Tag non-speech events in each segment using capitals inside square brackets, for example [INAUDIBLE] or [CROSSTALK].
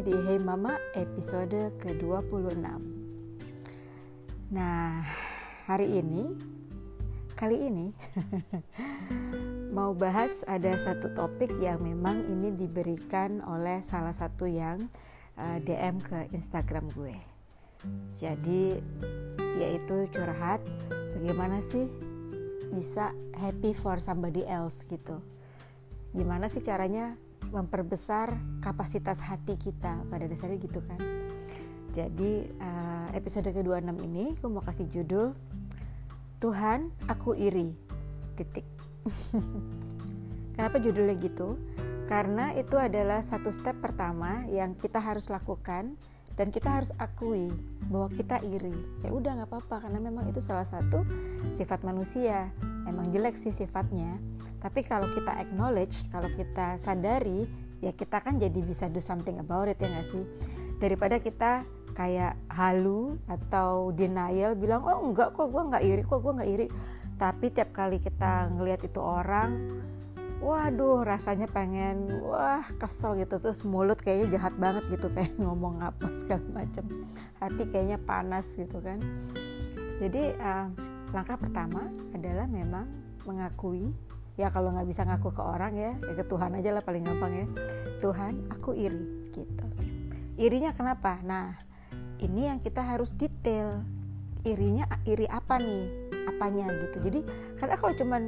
di Hey Mama episode ke-26. Nah, hari ini Kali ini [LAUGHS] Mau bahas ada satu topik yang memang ini diberikan oleh salah satu yang uh, eh, DM ke Instagram gue. Jadi yaitu curhat Bagaimana sih bisa happy for somebody else gitu. Gimana sih caranya memperbesar kapasitas hati kita pada dasarnya gitu kan. Jadi uh, episode ke-26 ini aku mau kasih judul Tuhan aku iri. Titik. [LAUGHS] Kenapa judulnya gitu? Karena itu adalah satu step pertama yang kita harus lakukan dan kita harus akui bahwa kita iri. Ya udah nggak apa-apa karena memang itu salah satu sifat manusia emang jelek sih sifatnya. Tapi kalau kita acknowledge kalau kita sadari ya kita kan jadi bisa do something about it ya nggak sih? Daripada kita kayak halu atau denial bilang oh enggak kok gue nggak iri kok gue nggak iri. Tapi tiap kali kita ngelihat itu orang waduh rasanya pengen wah kesel gitu. Terus mulut kayaknya jahat banget gitu [LAUGHS] pengen ngomong apa segala macam hati kayaknya panas gitu kan. Jadi uh, langkah pertama adalah memang mengakui ya kalau nggak bisa ngaku ke orang ya ya ke Tuhan aja lah paling gampang ya. Tuhan aku iri gitu. Irinya kenapa? Nah ini yang kita harus detail. Irinya iri apa nih? Apanya gitu. Jadi karena kalau cuman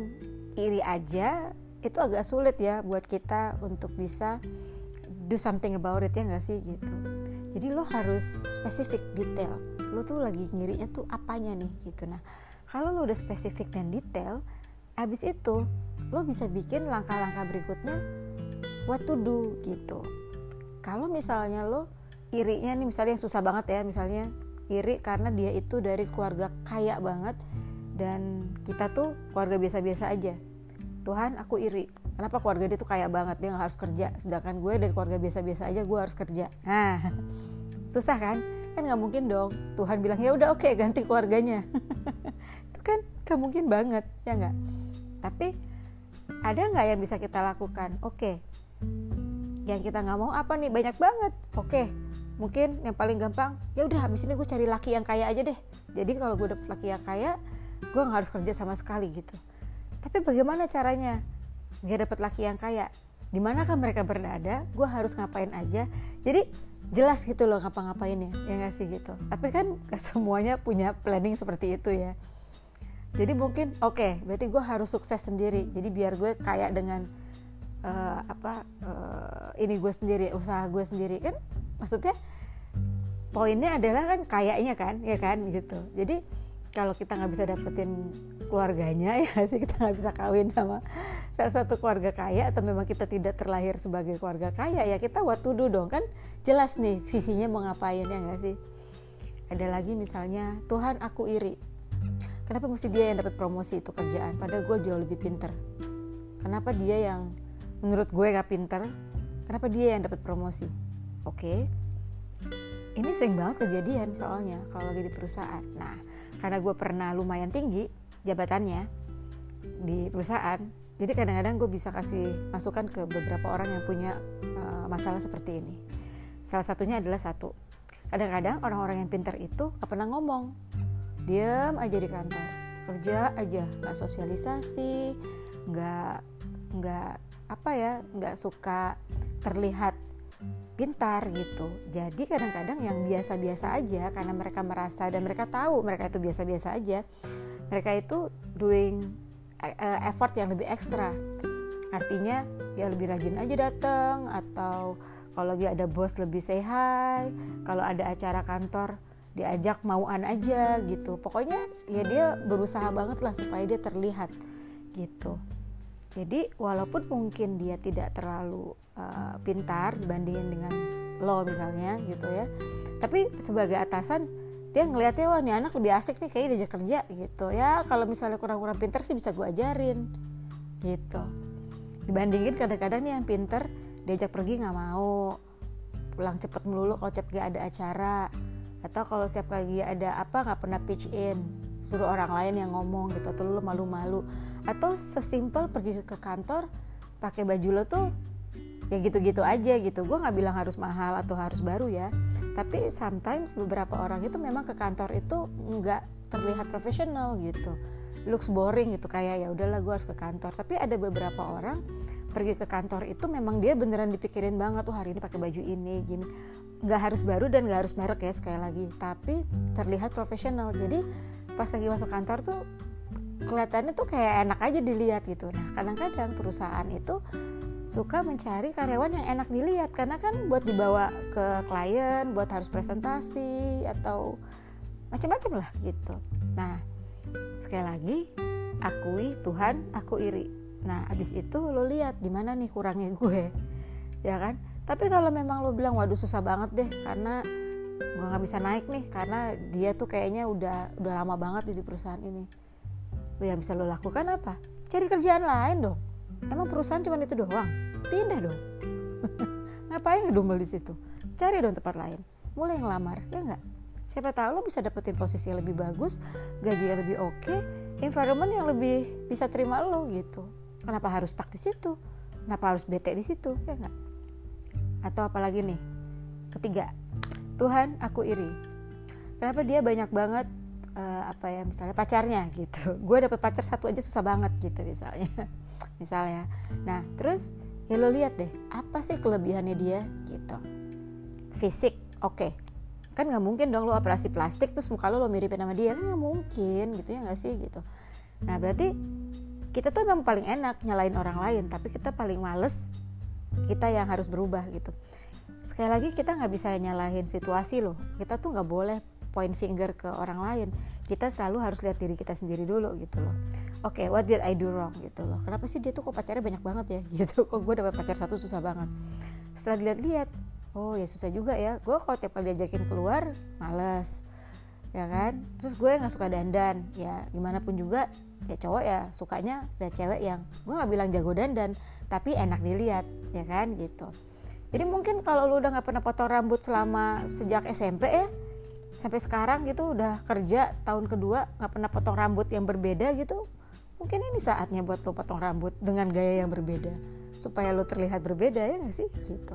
iri aja itu agak sulit ya buat kita untuk bisa do something about it ya nggak sih gitu. Jadi lo harus spesifik detail. Lo tuh lagi ngirinya tuh apanya nih gitu. Nah kalau lo udah spesifik dan detail abis itu lo bisa bikin langkah-langkah berikutnya what to do gitu. Kalau misalnya lo irinya nih misalnya yang susah banget ya misalnya iri karena dia itu dari keluarga kaya banget dan kita tuh keluarga biasa-biasa aja. Tuhan aku iri. Kenapa keluarga dia tuh kaya banget? Dia nggak harus kerja. Sedangkan gue dari keluarga biasa-biasa aja gue harus kerja. Nah [LAUGHS] susah kan? Kan nggak mungkin dong. Tuhan bilang ya udah oke okay, ganti keluarganya [LAUGHS] kan gak mungkin banget ya nggak? Tapi ada nggak yang bisa kita lakukan? Oke. Okay. yang kita nggak mau apa nih? Banyak banget. Oke. Okay. mungkin yang paling gampang ya udah habis ini gue cari laki yang kaya aja deh. Jadi kalau gue dapet laki yang kaya gue nggak harus kerja sama sekali gitu. Tapi bagaimana caranya? Dia dapet laki yang kaya. Di mana kan mereka berada gue harus ngapain aja? Jadi jelas gitu loh ngapa-ngapainnya ya nggak sih gitu? Tapi kan semuanya punya planning seperti itu ya jadi mungkin oke okay, berarti gue harus sukses sendiri. Jadi biar gue kayak dengan uh, apa uh, ini gue sendiri usaha gue sendiri. Kan maksudnya poinnya adalah kan kayaknya kan ya kan gitu. Jadi kalau kita nggak bisa dapetin keluarganya [LAUGHS] ya sih kita nggak bisa kawin sama salah satu keluarga kaya atau memang kita tidak terlahir sebagai keluarga kaya ya kita what to do dong. Kan jelas nih visinya mau ngapain ya nggak sih? Ada lagi misalnya Tuhan aku iri kenapa mesti dia yang dapat promosi itu kerjaan? Padahal gue jauh lebih pinter. Kenapa dia yang menurut gue gak pinter kenapa dia yang dapat promosi? Oke okay. ini sering banget kejadian soalnya kalau lagi di perusahaan. Nah karena gue pernah lumayan tinggi jabatannya di perusahaan jadi kadang-kadang gue bisa kasih masukan ke beberapa orang yang punya uh, masalah seperti ini. Salah satunya adalah satu kadang-kadang orang-orang yang pinter itu gak pernah ngomong diam aja di kantor. Kerja aja. Nggak sosialisasi. Nggak nggak apa ya nggak suka terlihat pintar gitu. Jadi kadang-kadang yang biasa-biasa aja karena mereka merasa dan mereka tahu mereka itu biasa-biasa aja mereka itu doing uh, effort yang lebih ekstra. Artinya ya lebih rajin aja datang atau kalau lagi ada bos lebih say kalau ada acara kantor diajak mauan aja gitu. Pokoknya ya dia berusaha banget lah supaya dia terlihat gitu. Jadi walaupun mungkin dia tidak terlalu uh, pintar dibandingin dengan lo misalnya gitu ya tapi sebagai atasan dia ngelihatnya wah ini anak lebih asik nih kayak diajak kerja gitu. Ya kalau misalnya kurang-kurang pintar sih bisa gue ajarin gitu. Dibandingin kadang-kadang yang pinter diajak pergi nggak mau pulang cepet melulu kalau tiap gak ada acara atau kalau setiap kali ada apa nggak pernah pitch in suruh orang lain yang ngomong gitu atau lu malu-malu. Atau sesimpel pergi ke kantor pakai baju lo tuh ya gitu-gitu aja gitu. Gue nggak bilang harus mahal atau harus baru ya. Tapi sometimes beberapa orang itu memang ke kantor itu nggak terlihat profesional gitu. Looks boring gitu kayak ya udahlah gue harus ke kantor. Tapi ada beberapa orang pergi ke kantor itu memang dia beneran dipikirin banget tuh hari ini pakai baju ini gini nggak harus baru dan nggak harus merek ya sekali lagi. Tapi terlihat profesional. Jadi pas lagi masuk kantor tuh kelihatannya tuh kayak enak aja dilihat gitu. Nah kadang-kadang perusahaan itu suka mencari karyawan yang enak dilihat. Karena kan buat dibawa ke klien buat harus presentasi atau macam-macam lah gitu. Nah sekali lagi akui Tuhan aku iri. Nah abis itu lo lihat di mana nih kurangnya gue [LAUGHS] ya kan tapi kalau memang lo bilang waduh susah banget deh karena gue nggak bisa naik nih karena dia tuh kayaknya udah udah lama banget di perusahaan ini. Lo yang bisa lo lakukan apa? Cari kerjaan lain dong. Emang perusahaan cuma itu doang? Pindah dong. [LAUGHS] Ngapain ngedumel di situ? Cari dong tempat lain. Mulai yang lamar ya nggak? Siapa tahu lo bisa dapetin posisi yang lebih bagus gaji yang lebih oke okay, environment yang lebih bisa terima lo gitu. Kenapa harus stuck di situ? Kenapa harus bete di situ? Ya nggak atau apalagi nih? Ketiga Tuhan aku iri. Kenapa dia banyak banget uh, apa ya misalnya pacarnya gitu. [LAUGHS] Gue dapet pacar satu aja susah banget gitu misalnya. [LAUGHS] Misalnya. Nah terus ya lo lihat deh apa sih kelebihannya dia gitu? Fisik oke. Okay. kan nggak mungkin dong lo operasi plastik terus muka lo lo miripin sama dia. Kan nggak mungkin gitu ya nggak sih gitu. Nah berarti kita tuh memang paling enak nyalain orang lain tapi kita paling males kita yang harus berubah gitu. Sekali lagi kita nggak bisa nyalahin situasi loh. Kita tuh nggak boleh point finger ke orang lain. Kita selalu harus lihat diri kita sendiri dulu gitu loh. Oke okay, what did I do wrong gitu loh. Kenapa sih dia tuh kok pacarnya banyak banget ya? [LAUGHS] Gitu kok gue dapet pacar satu susah banget. Setelah dilihat-lihat oh ya susah juga ya. Gue kalau tiap kali diajakin keluar males ya kan? Terus gue nggak suka dandan. Ya gimana pun juga ya cowok ya sukanya ada cewek yang gue nggak bilang jago dandan tapi enak dilihat ya kan gitu. Jadi mungkin kalau lu udah nggak pernah potong rambut selama sejak SMP ya sampai sekarang gitu udah kerja tahun kedua nggak pernah potong rambut yang berbeda gitu mungkin ini saatnya buat lo potong rambut dengan gaya yang berbeda supaya lo terlihat berbeda ya gak sih? Gitu.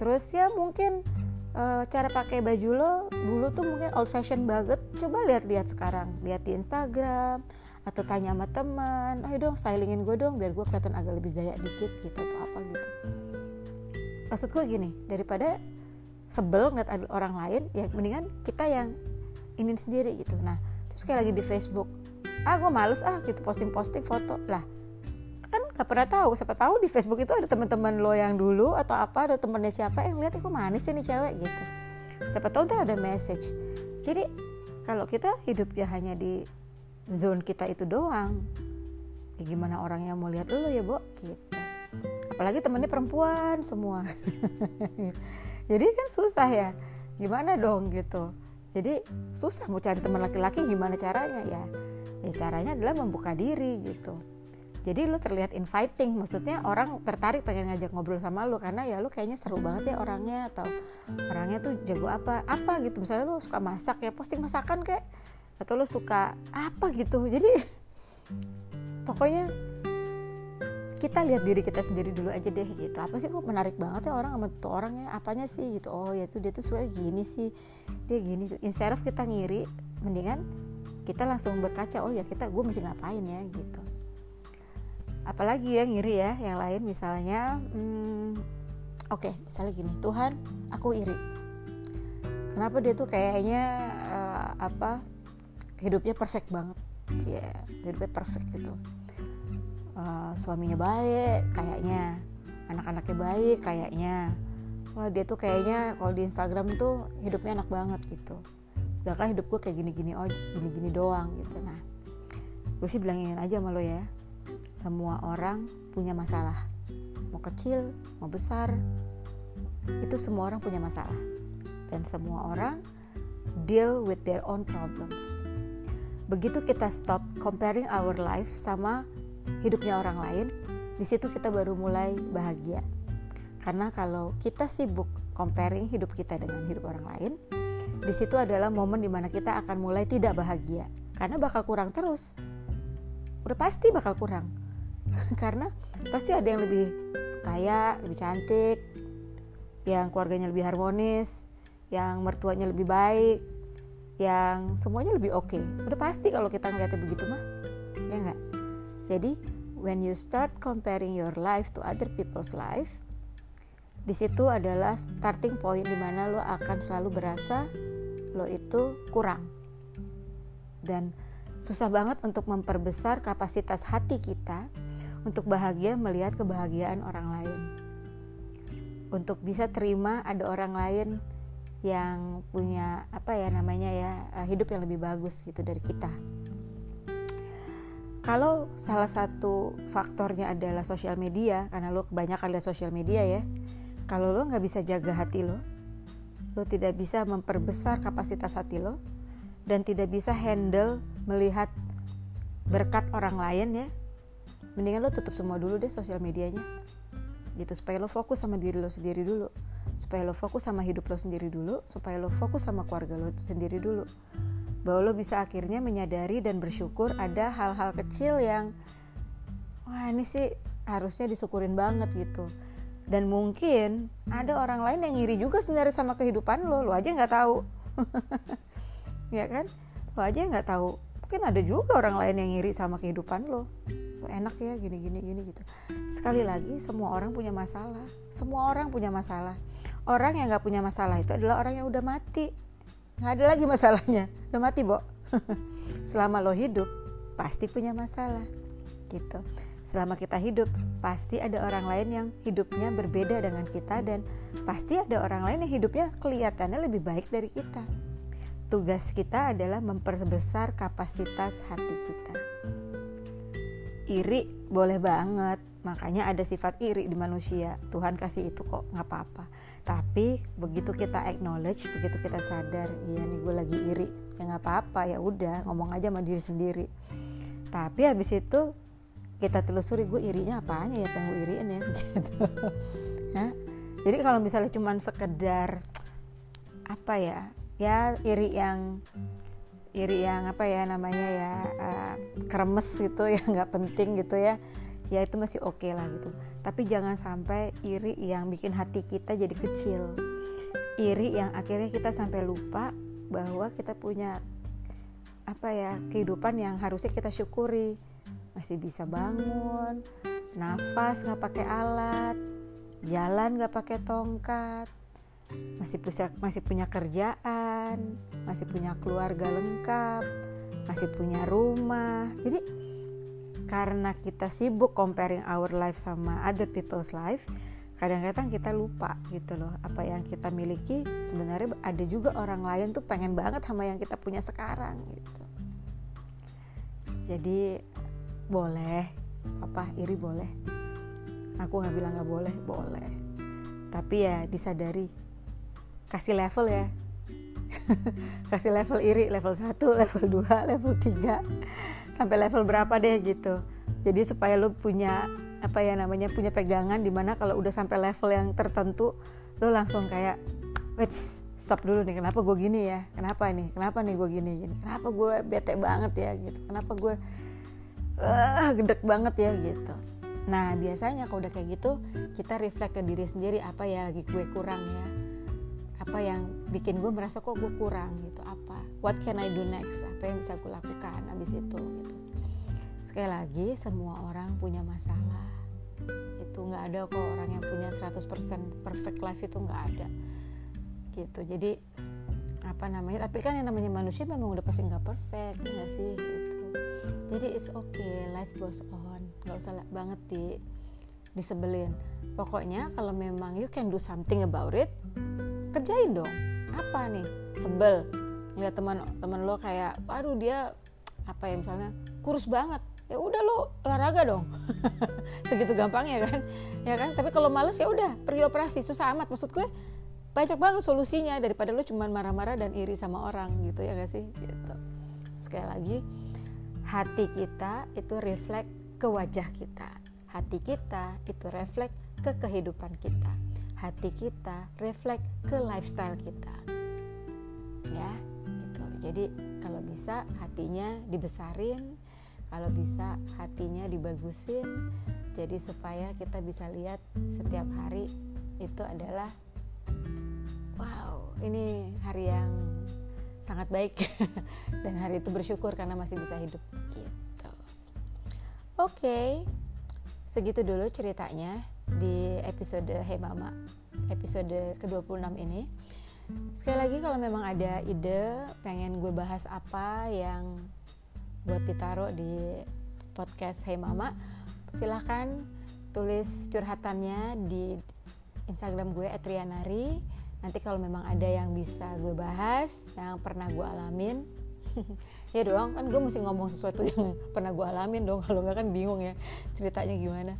Terus ya mungkin e, cara pakai baju lo dulu tuh mungkin old fashion banget coba lihat-lihat sekarang. Lihat di Instagram atau tanya sama teman ayo dong stylingin gue dong biar gue kelihatan agak lebih gaya dikit gitu atau apa gitu. Maksud gue gini daripada sebel ngeliat orang lain ya mendingan kita yang ini sendiri gitu. Nah terus kayak lagi di Facebook ah gue males ah gitu posting posting foto. Lah kan gak pernah tahu siapa tahu di Facebook itu ada teman-teman lo yang dulu atau apa ada temennya siapa yang lihat kok manis sih nih cewek gitu. Siapa tahu ntar ada message. Jadi kalau kita hidupnya hanya di zone kita itu doang. Ya gimana orang yang mau lihat lo ya bo? Gitu. Apalagi temennya perempuan semua. [LAUGHS] Jadi kan susah ya. Gimana dong gitu. Jadi susah mau cari teman laki-laki gimana caranya ya? Ya caranya adalah membuka diri gitu. Jadi lu terlihat inviting maksudnya orang tertarik pengen ngajak ngobrol sama lu karena ya lu kayaknya seru banget ya orangnya atau orangnya tuh jago apa apa gitu. Misalnya lu suka masak ya posting masakan kayak atau lu suka apa gitu. Jadi pokoknya kita lihat diri kita sendiri dulu aja deh gitu. Apa sih kok menarik banget ya orang sama tuh orangnya? Apanya sih gitu? Oh ya tuh dia tuh suara gini sih. Dia gini instead of kita ngiri mendingan kita langsung berkaca oh ya kita gue mesti ngapain ya? gitu. Apalagi ya ngiri ya yang lain misalnya hmm, oke okay, misalnya gini Tuhan aku iri. Kenapa dia tuh kayaknya uh, apa hidupnya perfect banget. Ya yeah, hidupnya perfect gitu. Uh, suaminya baik kayaknya anak-anaknya baik kayaknya wah dia tuh kayaknya kalau di Instagram tuh hidupnya enak banget gitu. Sedangkan hidup gue kayak gini-gini oh gini-gini doang gitu. Nah gue sih bilangin aja sama lo ya semua orang punya masalah. Mau kecil mau besar itu semua orang punya masalah. Dan semua orang deal with their own problems begitu kita stop comparing our life sama hidupnya orang lain, di situ kita baru mulai bahagia. Karena kalau kita sibuk comparing hidup kita dengan hidup orang lain, di situ adalah momen di mana kita akan mulai tidak bahagia. Karena bakal kurang terus. Udah pasti bakal kurang. [LAUGHS] Karena pasti ada yang lebih kaya lebih cantik yang keluarganya lebih harmonis yang mertuanya lebih baik yang semuanya lebih oke. Okay. udah pasti kalau kita ngeliatnya begitu mah. Ya nggak? Jadi when you start comparing your life to other people's life di situ adalah starting point di mana lo akan selalu berasa lo itu kurang. Dan susah banget untuk memperbesar kapasitas hati kita untuk bahagia melihat kebahagiaan orang lain. Untuk bisa terima ada orang lain yang punya apa ya namanya ya eh, hidup yang lebih bagus gitu dari kita. Kalau salah satu faktornya adalah sosial media karena lo kebanyakan lihat sosial media ya kalau lo nggak bisa jaga hati lo lo tidak bisa memperbesar kapasitas hati lo dan tidak bisa handle melihat berkat orang lain ya mendingan lo tutup semua dulu deh sosial medianya gitu supaya lo fokus sama diri lo sendiri dulu. Supaya lo fokus sama hidup lo sendiri dulu supaya lo fokus sama keluarga lo sendiri dulu. Bahwa lo bisa akhirnya menyadari dan bersyukur ada hal-hal kecil yang wah ini sih harusnya disyukurin banget gitu. Dan mungkin ada orang lain yang ngiri juga sebenarnya sama kehidupan lo lo aja nggak tahu. [LAUGHS] Ya kan? Lo aja nggak tahu. Mungkin ada juga orang lain yang ngiri sama kehidupan lo enak ya gini gini gini gitu. Sekali lagi semua orang punya masalah. Semua orang punya masalah. Orang yang nggak punya masalah itu adalah orang yang udah mati. Nggak ada lagi masalahnya. Udah mati bo. [LAUGHS] Selama lo hidup pasti punya masalah gitu. Selama kita hidup pasti ada orang lain yang hidupnya berbeda dengan kita dan pasti ada orang lain yang hidupnya kelihatannya lebih baik dari kita. Tugas kita adalah memperbesar kapasitas hati kita iri boleh banget. Makanya ada sifat iri di manusia. Tuhan kasih itu kok nggak apa-apa. Tapi begitu kita acknowledge begitu kita sadar iya nih gue lagi iri. Ya nggak apa-apa ya udah ngomong aja sama diri sendiri. Tapi habis itu kita telusuri gue irinya apanya ya pengen gue iriin ya? [LAUGHS] Gitu. Ya jadi kalau misalnya cuman sekedar apa ya ya iri yang iri yang apa ya namanya ya uh, kremes gitu [LAUGHS] ya nggak penting gitu ya ya itu masih oke okay lah gitu. Tapi jangan sampai iri yang bikin hati kita jadi kecil. Iri yang akhirnya kita sampai lupa bahwa kita punya apa ya kehidupan yang harusnya kita syukuri. Masih bisa bangun nafas nggak pakai alat jalan nggak pakai tongkat masih punya masih punya kerjaan masih punya keluarga lengkap masih punya rumah. Jadi karena kita sibuk comparing our life sama other people's life kadang-kadang kita lupa gitu loh apa yang kita miliki. Sebenarnya ada juga orang lain tuh pengen banget sama yang kita punya sekarang gitu. Jadi boleh apa iri boleh? Aku nggak bilang nggak boleh boleh. Tapi ya disadari kasih level ya. [LAUGHS] Kasih level iri level 1 level 2 level 3 sampai level berapa deh gitu. Jadi supaya lo punya apa ya namanya punya pegangan di mana kalau udah sampai level yang tertentu lo langsung kayak wait stop dulu nih. Kenapa gue gini ya? Kenapa nih kenapa nih gue gini gini? Kenapa gue bete banget ya? Gitu. Kenapa gue uh, gedek banget ya? Gitu. Nah biasanya kalau udah kayak gitu kita reflect ke diri sendiri apa ya lagi gue kurang ya apa yang bikin gue merasa kok gue kurang gitu apa? What can I do next? Apa yang bisa gue lakukan abis itu gitu. Sekali lagi semua orang punya masalah. Itu nggak ada kok orang yang punya 100% perfect life itu nggak ada. Gitu. Jadi apa namanya tapi kan yang namanya manusia memang udah pasti nggak perfect ya sih? Gitu. Jadi it's okay life goes on. Nggak usah banget di disebelin. Pokoknya kalau memang you can do something about it kerjain dong. Apa nih? Sebel. Ngeliat teman teman lo kayak waduh dia apa ya misalnya kurus banget. Ya udah lo olahraga dong. [LAUGHS] Segitu gampangnya kan? Ya kan? Tapi kalau males ya udah pergi operasi. Susah amat. Maksud gue banyak banget solusinya daripada lo cuma marah-marah dan iri sama orang gitu ya gak sih? Gitu. Sekali lagi hati kita itu refleks ke wajah kita. Hati kita itu refleks ke kehidupan kita hati kita refleks ke lifestyle kita. Ya gitu. Jadi kalau bisa hatinya dibesarin kalau bisa hatinya dibagusin jadi supaya kita bisa lihat setiap hari itu adalah wow ini hari yang sangat baik [LAUGHS] dan hari itu bersyukur karena masih bisa hidup gitu. Oke okay, segitu dulu ceritanya di episode Hey Mama episode ke-26 ini. Sekali lagi kalau memang ada ide pengen gue bahas apa yang buat ditaruh di podcast Hey Mama silahkan tulis curhatannya di Instagram gue @rianari. Nanti kalau memang ada yang bisa gue bahas yang pernah gue alamin. [LAUGHS] Ya doang kan gue mesti ngomong sesuatu yang [LAUGHS] pernah gue alamin dong kalau nggak kan bingung ya ceritanya gimana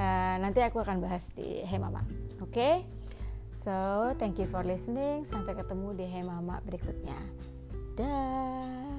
uh, nanti aku akan bahas di Hemama oke? Okay? so thank you for listening. Sampai ketemu di Hemama berikutnya. Dah